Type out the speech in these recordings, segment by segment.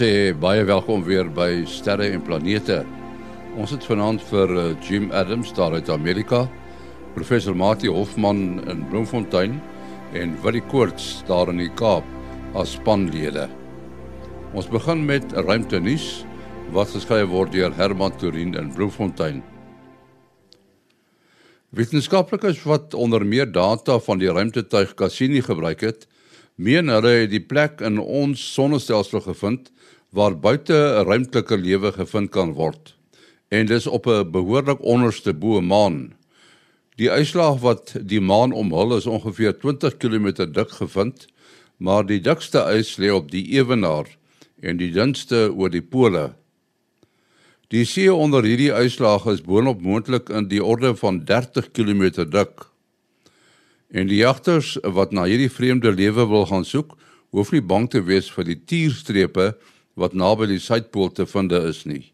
sê baie welkom weer by Sterre en Planete. Ons het vanaand vir uh, Jim Adams daar uit Amerika, professor Mati Hofman in Bloemfontein en Willie Koorts daar in die Kaap as spanlede. Ons begin met ruimte nuus wat geskryf word deur Herman Turin in Bloemfontein. Wetenskaplikes wat onder meer data van die ruimtetuig Cassini gebruik het, meen hulle het die plek in ons sonnestelsel gevind waar buite 'n ruimtelike lewe gevind kan word. En dis op 'n behoorlik onderste bo maan. Die uitslag wat die maan omhul is ongeveer 20 km dik gevind, maar die dikste ys lê op die ewenaar en die dunste oor die pole. Die see onder hierdie uitslag is boonop moontlik in die orde van 30 km dik. En die jagters wat na hierdie vreemde lewe wil gaan soek, hoef nie bang te wees vir die tierstrepe wat naby die suidpool te vind is nie.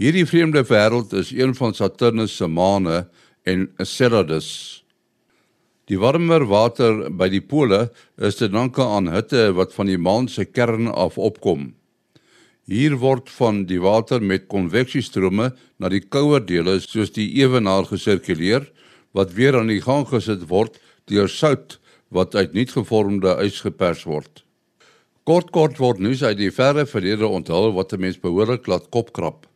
Hierdie vreemde wêreld is een van Saturnus se maane en Enceladus. Die warmer water by die pole is te danke aan hitte wat van die maan se kern af opkom. Hier word van die water met konveksiestrome na die kouer dele soos die ewenaar gesirkuleer wat weer aan die gang gesit word deur sout wat uit nuut gevormde ys gepers word. Kort kort word nuus uit die verre verlede onthul wat 'n mens behoorlik laat kopkrap.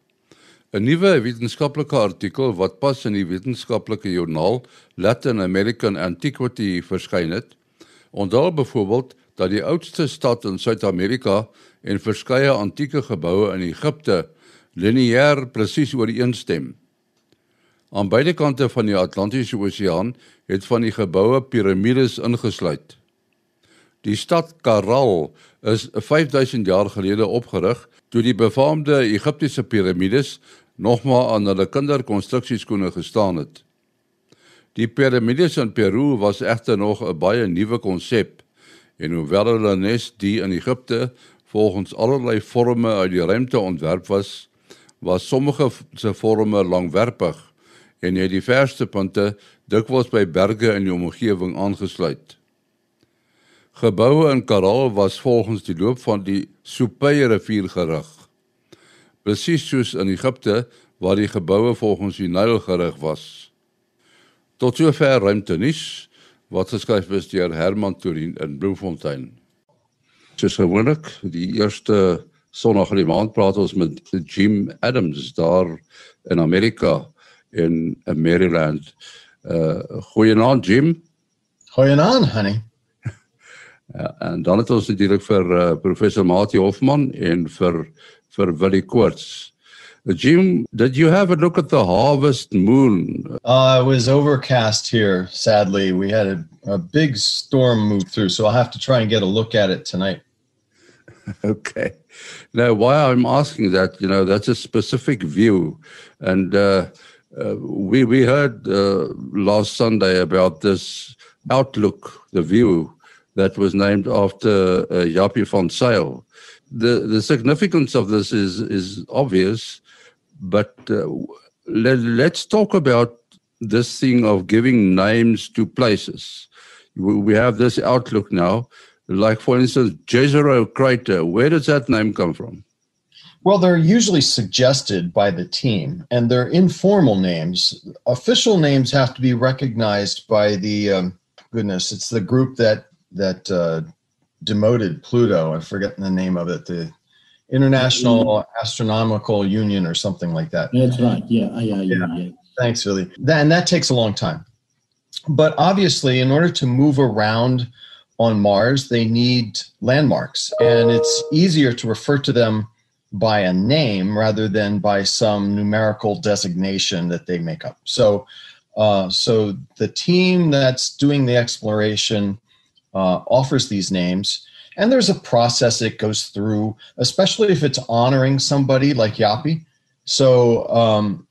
'n Nuwe wetenskaplike artikel wat pas in die wetenskaplike joernaal Latin American Antiquity verskyn het, onthul byvoorbeeld dat die oudste stad in Suid-Amerika en verskeie antieke geboue in Egipte lineêr presies ooreenstem. Aan beide kante van die Atlantiese Oseaan het van die geboue piramides ingesluit. Die stad Caral is 5000 jaar gelede opgerig toe die befaamde Egiptiese piramides nog maar aan hulle kinderkonstruksieskoene gestaan het. Die piramides in Peru was egter nog 'n baie nuwe konsep en hoewel hulle nes die in Egipte volgens allerlei forme uit die ruimte ontwerp was, was sommige se forme langwerpig en het die verste punte dikwels by berge in die omgewing aangesluit. Geboue in Karoo was volgens die loop van die Soepeye rivier gerig. Presies soos in Egipte waar die geboue volgens die Nyl gerig was. Tot sover ruimte nuus wat geskryf is deur Herman Turin in Bloemfontein. Soos gewoonlik, die eerste Sondag in die maand praat ons met Jim Adams daar in Amerika in Maryland. Uh goeienaand Jim. Goeienaand honey. Ja, en dan het ons natuurlik vir uh, professor Mati Hofman en vir vir Willie Koorts. Uh, Jim, did you have a look at the harvest moon? Uh, it was overcast here, sadly. We had a, a big storm move through, so I'll have to try and get a look at it tonight. okay. Now, why I'm asking that, you know, that's a specific view. And uh, uh, we we heard uh, last Sunday about this outlook, the view that was named after uh, Jaapie van. The the significance of this is is obvious, but uh, let, let's talk about this thing of giving names to places. We have this outlook now, like for instance, Jezero Crater. Where does that name come from? Well, they're usually suggested by the team, and they're informal names. Official names have to be recognized by the um, goodness. It's the group that that uh, demoted Pluto. I'm forgetting the name of it. The International Astronomical Union or something like that. That's right. Yeah, yeah, yeah. yeah. Thanks, Willie. That, and that takes a long time. But obviously, in order to move around on Mars, they need landmarks, and it's easier to refer to them by a name rather than by some numerical designation that they make up. So, uh, so the team that's doing the exploration uh, offers these names, and there's a process it goes through, especially if it's honoring somebody like Yapi. So, um,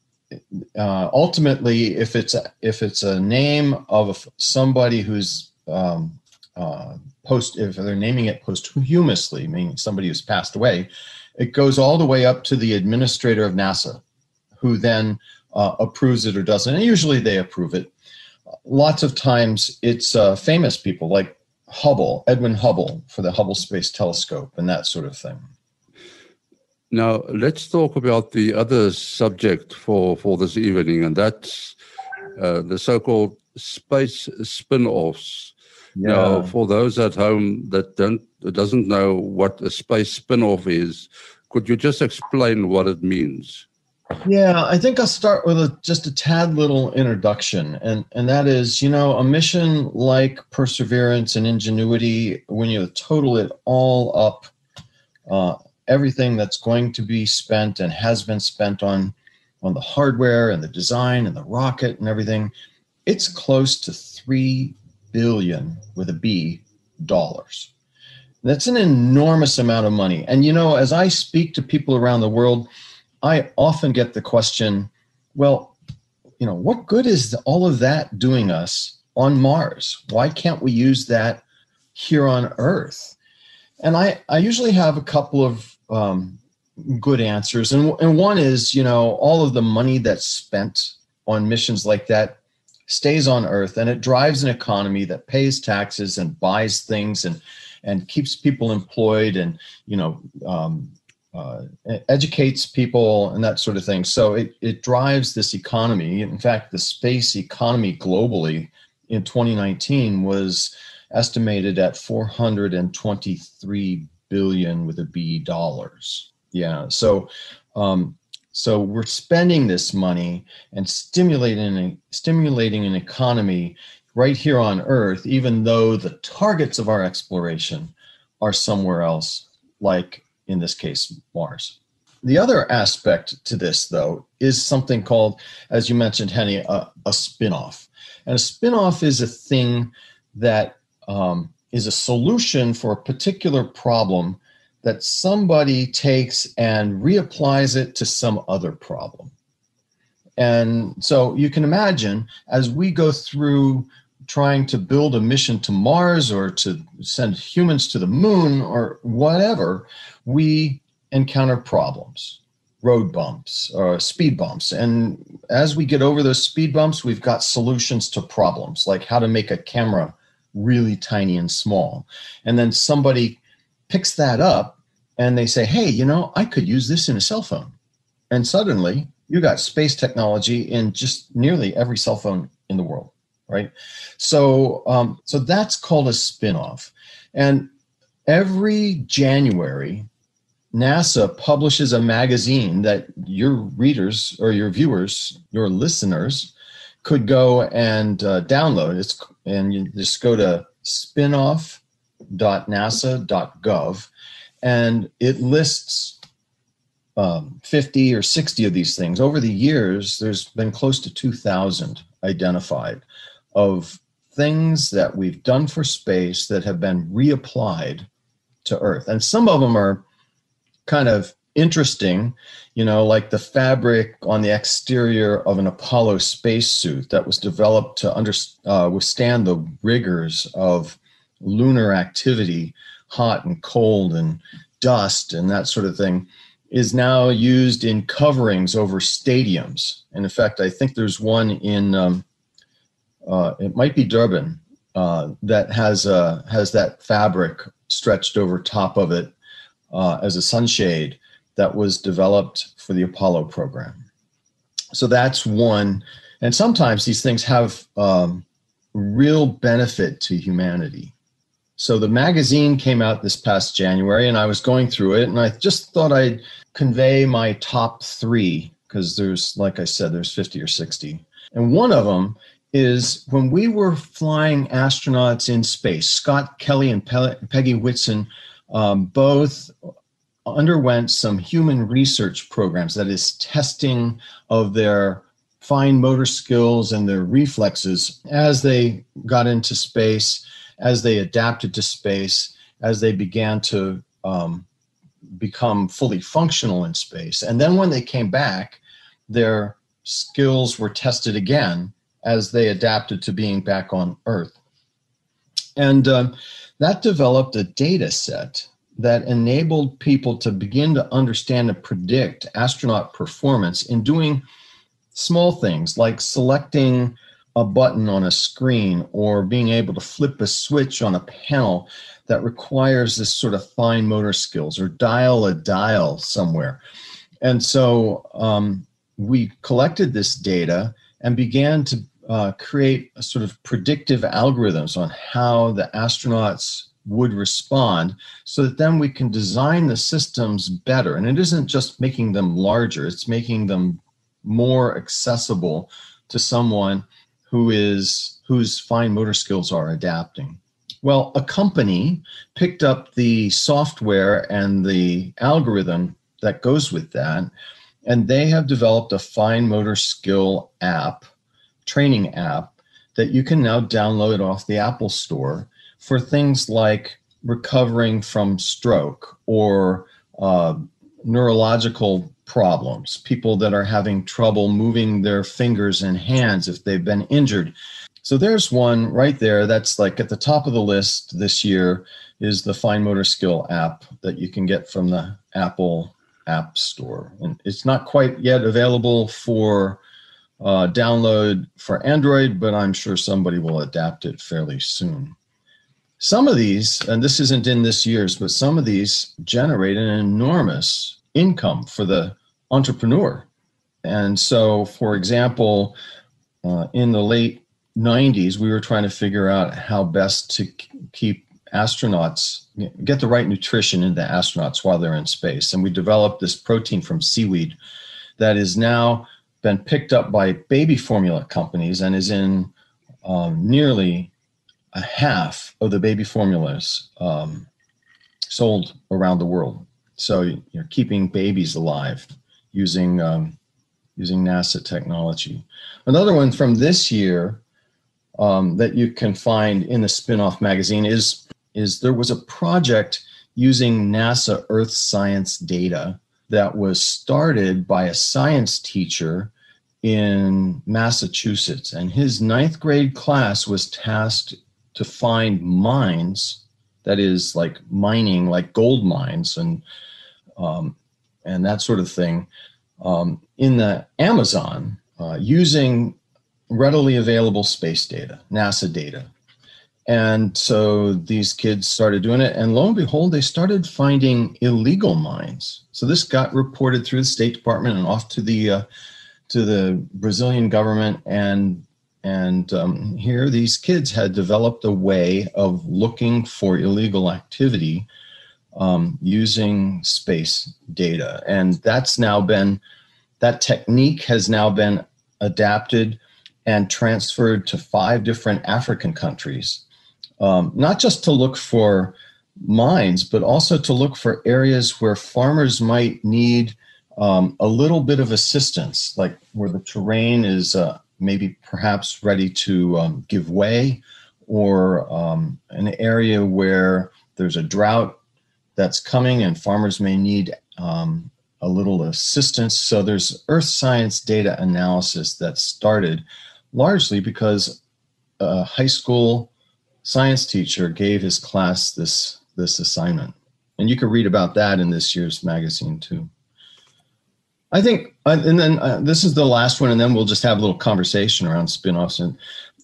uh, ultimately, if it's a, if it's a name of somebody who's um, uh, post, if they're naming it posthumously, meaning somebody who's passed away, it goes all the way up to the administrator of NASA, who then uh, approves it or doesn't. And usually they approve it. Lots of times it's uh, famous people like Hubble, Edwin Hubble for the Hubble Space Telescope, and that sort of thing. Now, let's talk about the other subject for, for this evening, and that's uh, the so called space spin offs. Yeah. Now, for those at home that don't doesn't know what a space spin off is, could you just explain what it means? Yeah, I think I'll start with a, just a tad little introduction, and and that is, you know, a mission like Perseverance and Ingenuity, when you total it all up, uh, everything that's going to be spent and has been spent on on the hardware and the design and the rocket and everything, it's close to three billion with a B dollars. That's an enormous amount of money. And you know, as I speak to people around the world I often get the question, well, you know, what good is all of that doing us on Mars? Why can't we use that here on Earth? And I, I usually have a couple of um, good answers. And, and one is, you know, all of the money that's spent on missions like that stays on Earth and it drives an economy that pays taxes and buys things and and keeps people employed and you know um, uh, educates people and that sort of thing. So it, it drives this economy. In fact, the space economy globally in 2019 was estimated at 423 billion with a B dollars. Yeah. So, um, so we're spending this money and stimulating stimulating an economy right here on Earth, even though the targets of our exploration are somewhere else, like in this case, Mars. The other aspect to this, though, is something called, as you mentioned, Henny, a, a spin-off. And a spin-off is a thing that um, is a solution for a particular problem that somebody takes and reapplies it to some other problem. And so you can imagine as we go through trying to build a mission to Mars or to send humans to the moon or whatever, we encounter problems, road bumps or speed bumps. And as we get over those speed bumps, we've got solutions to problems like how to make a camera really tiny and small. And then somebody picks that up and they say, hey, you know, I could use this in a cell phone. And suddenly you got space technology in just nearly every cell phone in the world right? So, um, so that's called a spinoff. And every January, NASA publishes a magazine that your readers or your viewers, your listeners, could go and uh, download. It's and you just go to spinoff.nasa.gov, and it lists um, 50 or 60 of these things. Over the years, there's been close to 2,000 identified of things that we've done for space that have been reapplied to Earth. And some of them are kind of interesting, you know, like the fabric on the exterior of an Apollo spacesuit that was developed to under, uh, withstand the rigors of lunar activity, hot and cold and dust and that sort of thing, is now used in coverings over stadiums. And in fact, I think there's one in um, uh, it might be Durban uh, that has uh, has that fabric stretched over top of it uh, as a sunshade that was developed for the Apollo program. So that's one, and sometimes these things have um, real benefit to humanity. So the magazine came out this past January, and I was going through it, and I just thought I'd convey my top three because there's, like I said, there's 50 or 60. And one of them is when we were flying astronauts in space, Scott Kelly and Pe- Peggy Whitson um, both underwent some human research programs, that is, testing of their fine motor skills and their reflexes as they got into space, as they adapted to space, as they began to um, become fully functional in space. And then when they came back, their skills were tested again as they adapted to being back on Earth. And um, that developed a data set that enabled people to begin to understand and predict astronaut performance in doing small things like selecting a button on a screen or being able to flip a switch on a panel that requires this sort of fine motor skills or dial a dial somewhere. And so um, we collected this data and began to uh, create a sort of predictive algorithms on how the astronauts would respond so that then we can design the systems better. And it isn't just making them larger, it's making them more accessible to someone who is whose fine motor skills are adapting. Well, a company picked up the software and the algorithm that goes with that, and they have developed a fine motor skill app, training app, that you can now download off the Apple Store for things like recovering from stroke or uh, neurological problems, people that are having trouble moving their fingers and hands if they've been injured. So there's one right there that's like at the top of the list this year is the fine motor skill app that you can get from the Apple App Store. And it's not quite yet available for uh, download for Android, but I'm sure somebody will adapt it fairly soon. Some of these, and this isn't in this year's, but some of these generate an enormous income for the entrepreneur. And so, for example, uh, in the late 90s, we were trying to figure out how best to keep astronauts, get the right nutrition into astronauts while they're in space. And we developed this protein from seaweed that is now been picked up by baby formula companies and is in um, nearly a half of the baby formulas um, sold around the world. So you're keeping babies alive using um, using NASA technology. Another one from this year um, that you can find in the Spinoff magazine is is there was a project using NASA Earth science data that was started by a science teacher in Massachusetts, and his ninth grade class was tasked to find mines that is like mining like gold mines and um, and that sort of thing um, in the amazon uh, using readily available space data nasa data and so these kids started doing it and lo and behold they started finding illegal mines so this got reported through the state department and off to the uh, to the brazilian government and and um, here, these kids had developed a way of looking for illegal activity um, using space data. And that's now been, that technique has now been adapted and transferred to five different African countries, um, not just to look for mines, but also to look for areas where farmers might need um, a little bit of assistance, like where the terrain is uh, maybe perhaps ready to um, give way, or um, an area where there's a drought that's coming and farmers may need um, a little assistance. So there's earth science data analysis that started largely because a high school science teacher gave his class this this assignment. And you can read about that in this year's magazine too. I think, uh, and then uh, this is the last one, and then we'll just have a little conversation around spin-offs. And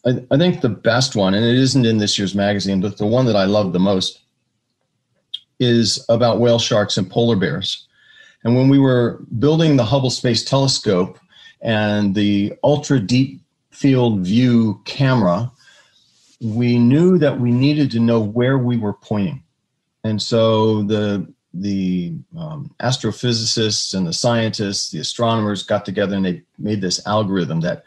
I, I, think the best one, and it isn't in this year's magazine, but the one that I love the most is about whale sharks and polar bears. And when we were building the Hubble Space Telescope and the ultra deep field view camera, we knew that we needed to know where we were pointing. And so the the um, astrophysicists and the scientists, the astronomers got together and they made this algorithm that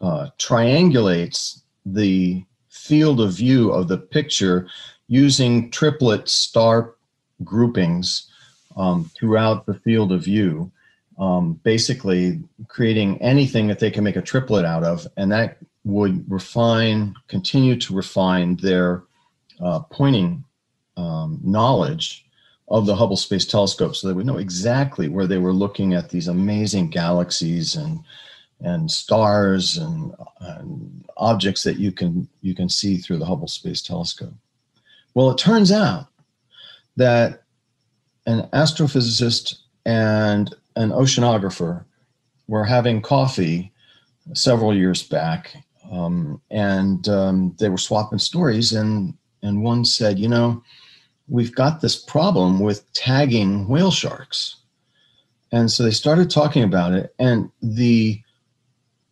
uh, triangulates the field of view of the picture using triplet star groupings um, throughout the field of view, um, basically creating anything that they can make a triplet out of, and that would refine, continue to refine their uh, pointing um, knowledge of the Hubble Space Telescope so they would know exactly where they were looking at these amazing galaxies and and stars and, and, objects that you can you can see through the Hubble Space Telescope. Well, it turns out that an astrophysicist and an oceanographer were having coffee several years back, um, and um, they were swapping stories, and and one said, you know, we've got this problem with tagging whale sharks, and so they started talking about it, and the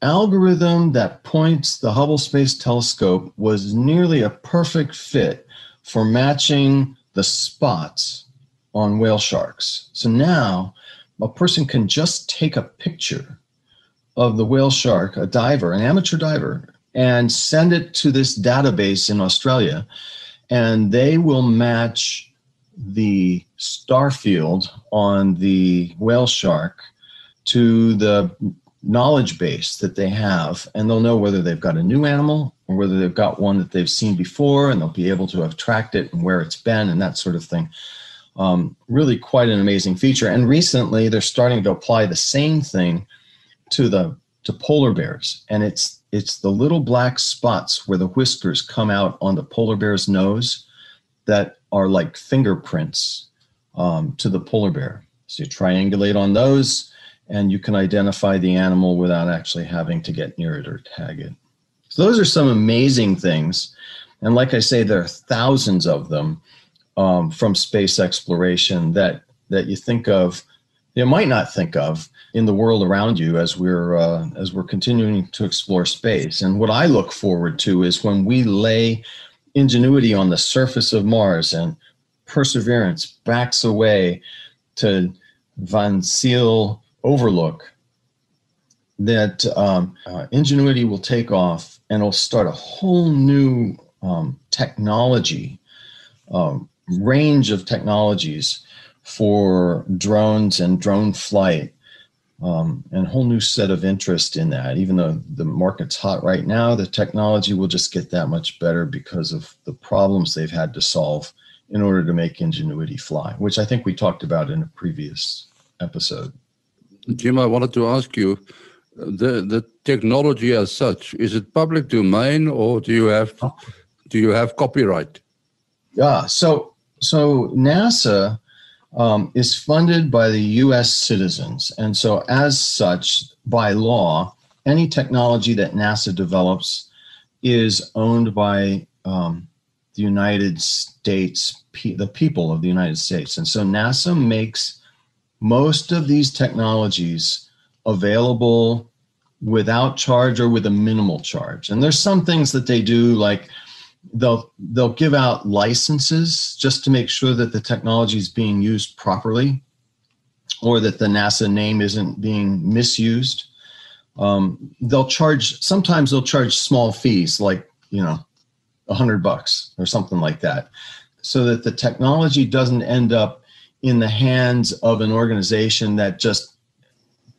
algorithm that points the Hubble Space Telescope was nearly a perfect fit for matching the spots on whale sharks. So now a person can just take a picture of the whale shark, a diver, an amateur diver, and send it to this database in Australia, and they will match the star field on the whale shark to the knowledge base that they have, and they'll know whether they've got a new animal or whether they've got one that they've seen before, and they'll be able to have tracked it and where it's been and that sort of thing. Um, really, quite an amazing feature. And recently, they're starting to apply the same thing to the to polar bears, and it's it's the little black spots where the whiskers come out on the polar bear's nose that are like fingerprints um, to the polar bear. So you triangulate on those and you can identify the animal without actually having to get near it or tag it. So those are some amazing things. And like I say, there are thousands of them um, from space exploration that that you think of, you might not think of in the world around you as we're uh, as we're continuing to explore space. And what I look forward to is when we lay ingenuity on the surface of Mars and Perseverance backs away to Van Zyl overlook that um, uh, ingenuity will take off and it'll start a whole new um, technology um, range of technologies for drones and drone flight um, and a whole new set of interest in that even though the market's hot right now the technology will just get that much better because of the problems they've had to solve in order to make ingenuity fly which i think we talked about in a previous episode Jim, I wanted to ask you the the technology as such is it public domain or do you have do you have copyright? Yeah, so so NASA um, is funded by the U.S. citizens, and so as such, by law, any technology that NASA develops is owned by um, the United States, the people of the United States, and so NASA makes most of these technologies available without charge or with a minimal charge. And there's some things that they do like they'll they'll give out licenses just to make sure that the technology is being used properly or that the NASA name isn't being misused. Um, they'll charge sometimes they'll charge small fees like you know a hundred bucks or something like that so that the technology doesn't end up in the hands of an organization that just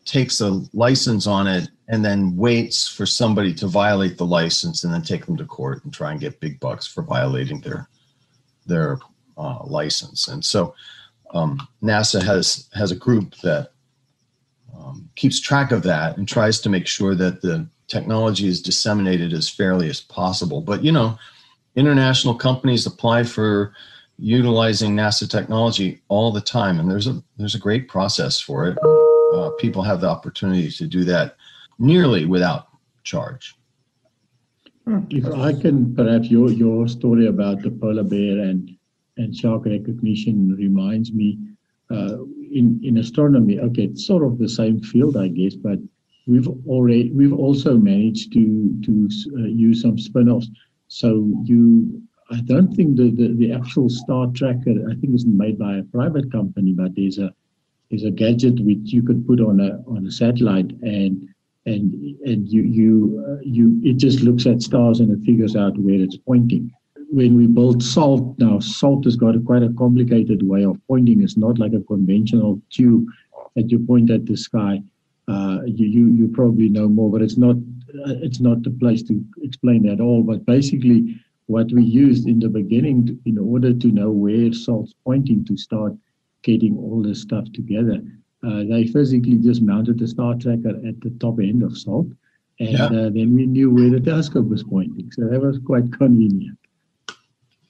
takes a license on it and then waits for somebody to violate the license and then take them to court and try and get big bucks for violating their their uh, license. And so um, NASA has has a group that um, keeps track of that and tries to make sure that the technology is disseminated as fairly as possible. But you know, international companies apply for utilizing NASA technology all the time, and there's a there's a great process for it. Uh, people have the opportunity to do that nearly without charge. If I can, perhaps your your story about the polar bear and and shark recognition reminds me uh, in in astronomy. Okay, it's sort of the same field, I guess, but we've already we've also managed to to uh, use some spin-offs. So you I don't think the, the, the, actual star tracker, I think it's made by a private company, but there's a there's a gadget which you could put on a on a satellite and and and you you uh, you it just looks at stars and it figures out where it's pointing. When we build SALT now, SALT has got a quite a complicated way of pointing. It's not like a conventional tube that you point at the sky. Uh, you, you you probably know more, but it's not uh, it's not the place to explain that all. But basically, what we used in the beginning to, in order to know where SALT's pointing to start getting all this stuff together. Uh, they physically just mounted the star tracker at the top end of SALT, and yeah. uh, then we knew where the telescope was pointing. So that was quite convenient.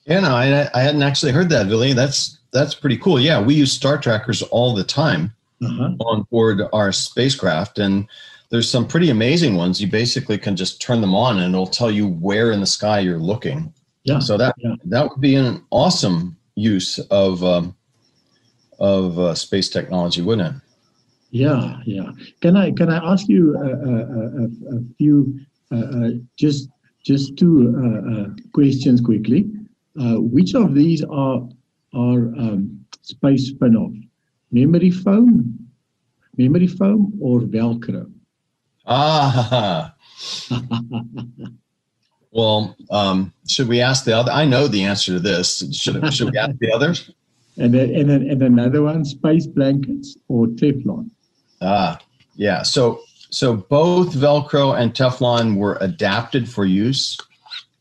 Yeah, no, I, I hadn't actually heard that, Billy. That's that's pretty cool. Yeah, we use star trackers all the time uh-huh. on board our spacecraft, and there's some pretty amazing ones. You basically can just turn them on and it'll tell you where in the sky you're looking. Yeah. So that yeah. that would be an awesome use of um, of uh, space technology, wouldn't it? Yeah, yeah. Can I can I ask you a, a, a, a few uh, uh, just just two uh, uh questions quickly? Uh, which of these are are um, space spin-off? Memory foam, memory foam, or Velcro? Ah. well, um, should we ask the other? I know the answer to this. Should should we ask the others? And then, and then, and another one: space blankets or Teflon. Ah, yeah. So so both Velcro and Teflon were adapted for use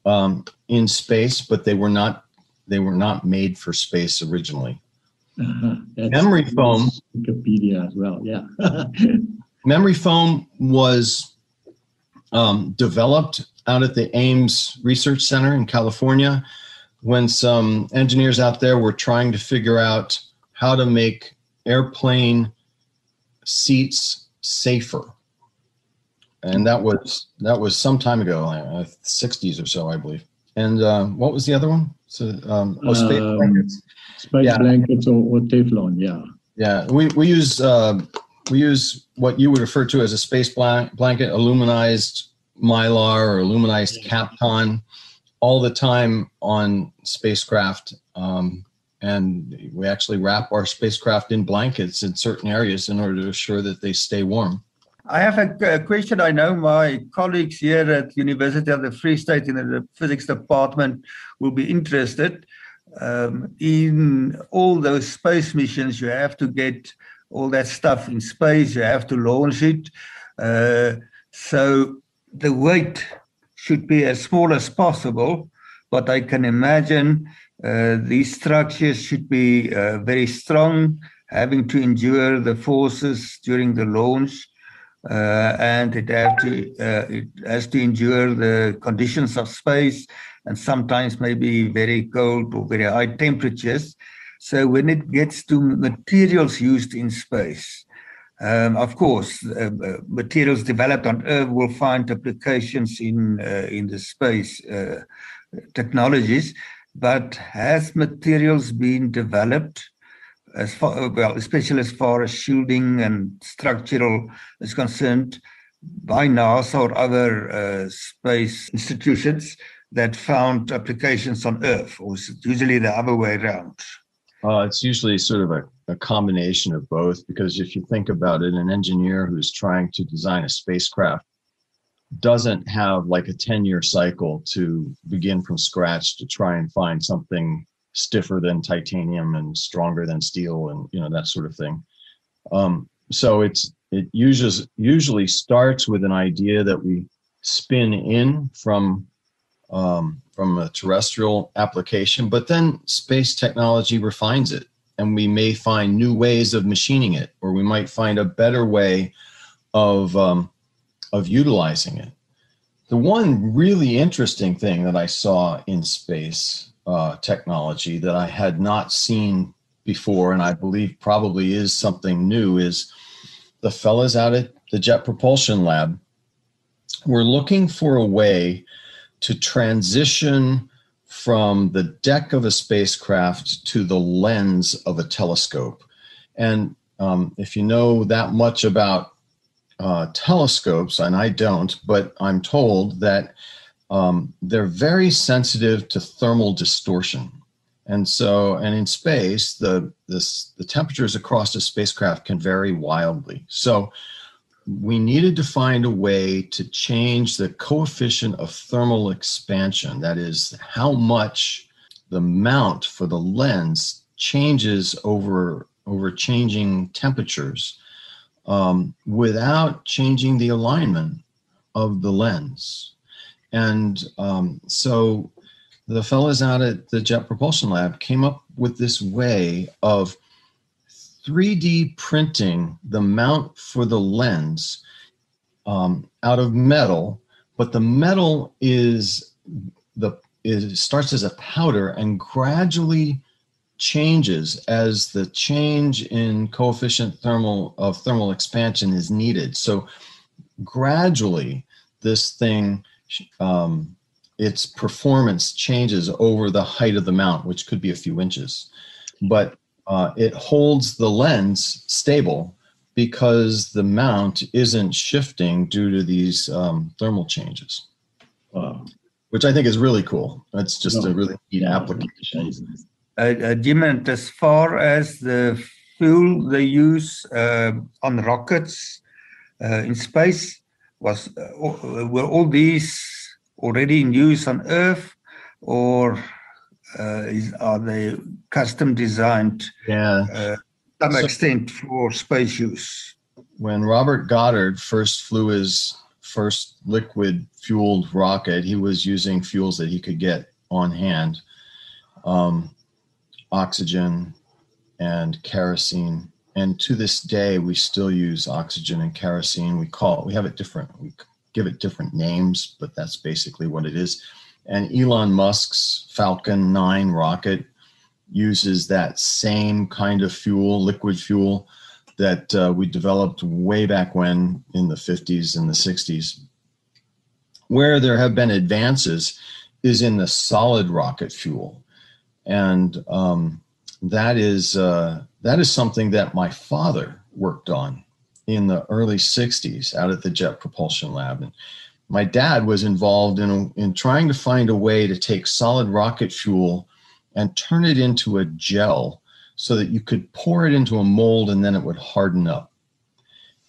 um, in space, but they were not they were not made for space originally. Uh-huh. Memory foam. Wikipedia as well. Yeah. memory foam was um, developed out at the Ames Research Center in California when some engineers out there were trying to figure out how to make airplane seats safer. And that was that was some time ago, uh, 60s or so, I believe. And uh, what was the other one? So, um, oh, space Um, blankets. Space Yeah. blankets or, or Teflon. Yeah. Yeah, we, we use uh, we use what you would refer to as a space blan- blanket, aluminized mylar or aluminized Kapton, all the time on spacecraft. Um, and we actually wrap our spacecraft in blankets in certain areas in order to assure that they stay warm. I have a, question. I know my colleagues here at University of the Free State in the physics department will be interested. Um, in all those space missions, you have to get all that stuff in space. You have to launch it. Uh, so the weight should be as small as possible. But I can imagine uh, these structures should be uh, very strong, having to endure the forces during the launch uh, and it to uh, it has to endure the conditions of space and sometimes maybe very cold or very high temperatures. So when it gets to materials used in space, um, of course, uh, uh, materials developed on Earth will find applications in uh, in the space uh, technologies. But has materials been developed as far well, especially as far as shielding and structural is concerned, by NASA or other uh, space institutions that found applications on Earth, or is it usually the other way around? Uh, it's usually sort of a, a combination of both because if you think about it, an engineer who's trying to design a spacecraft doesn't have like a 10 year cycle to begin from scratch to try and find something stiffer than titanium and stronger than steel and you know that sort of thing. Um, so it's it usually usually starts with an idea that we spin in from um, from a terrestrial application but then space technology refines it and we may find new ways of machining it or we might find a better way of um, of utilizing it. The one really interesting thing that i saw in space uh, technology that I had not seen before, and I believe probably is something new, is the fellas out at the Jet Propulsion Lab were looking for a way to transition from the deck of a spacecraft to the lens of a telescope. And um, if you know that much about uh, telescopes, and I don't, but I'm told that um, they're very sensitive to thermal distortion. And so, and in space, the this, the temperatures across a spacecraft can vary wildly. So, we needed to find a way to change the coefficient of thermal expansion. That is, how much the mount for the lens changes over over changing temperatures um, without changing the alignment of the lens. And um, so the fellows out at the Jet Propulsion Lab came up with this way of 3D printing the mount for the lens um, out of metal, but the metal is the it starts as a powder and gradually changes as the change in coefficient thermal of thermal expansion is needed. So gradually this thing um, its performance changes over the height of the mount, which could be a few inches, but uh, it holds the lens stable because the mount isn't shifting due to these um, thermal changes. Wow. Which I think is really cool. That's just No. a really neat application. Uh, uh, Jim, and as far as the fuel they use uh, on rockets uh, in space, was uh, were all these already in use on Earth, or is, are they custom designed Yeah. uh, some So- extent for space use? when Robert Goddard first flew his first liquid fueled rocket, he was using fuels that he could get on hand um, oxygen and kerosene. And to this day, we still use oxygen and kerosene. We call it, we have it different, we give it different names, but that's basically what it is. And Elon Musk's Falcon 9 rocket uses that same kind of fuel, liquid fuel that uh, we developed way back when in the 50s and the 60s. Where there have been advances is in the solid rocket fuel, and um, that is uh, that is something that my father worked on in the early 60s out at the Jet Propulsion Lab. And my dad was involved in, in trying to find a way to take solid rocket fuel and turn it into a gel so that you could pour it into a mold and then it would harden up.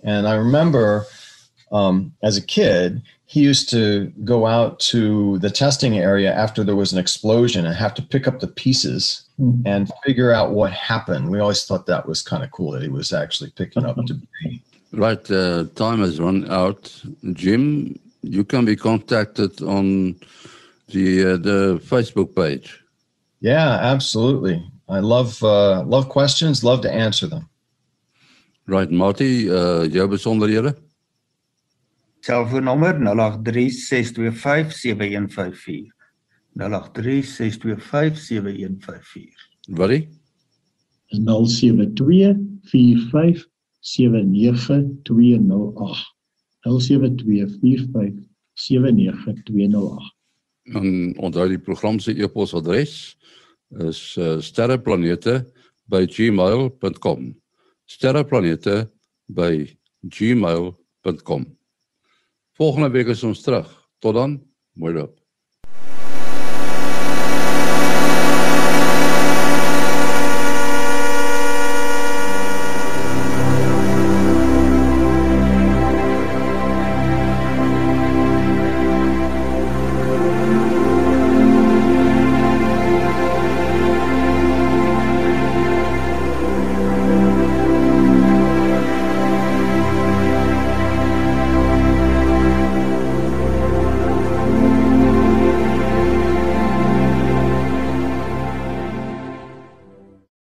And I remember um, as a kid, he used to go out to the testing area after there was an explosion and have to pick up the pieces Hmm. and figure out what happened. We always thought that was kind of cool that he was actually picking up debris. Right, uh, time has run out. Jim, you can be contacted on the uh, the Facebook page. Yeah, absolutely. I love uh, love questions, love to answer them. Right, Marty, uh, jou besonderhede? Selfoonnommer 0836257154. 0836257154. Wat? 0724579208. 0724579208. En onthou die program se e-posadres is uh, sterreplanete@gmail.com. sterreplanete@gmail.com. Volgende week is ons terug. Tot dan, mooi loop.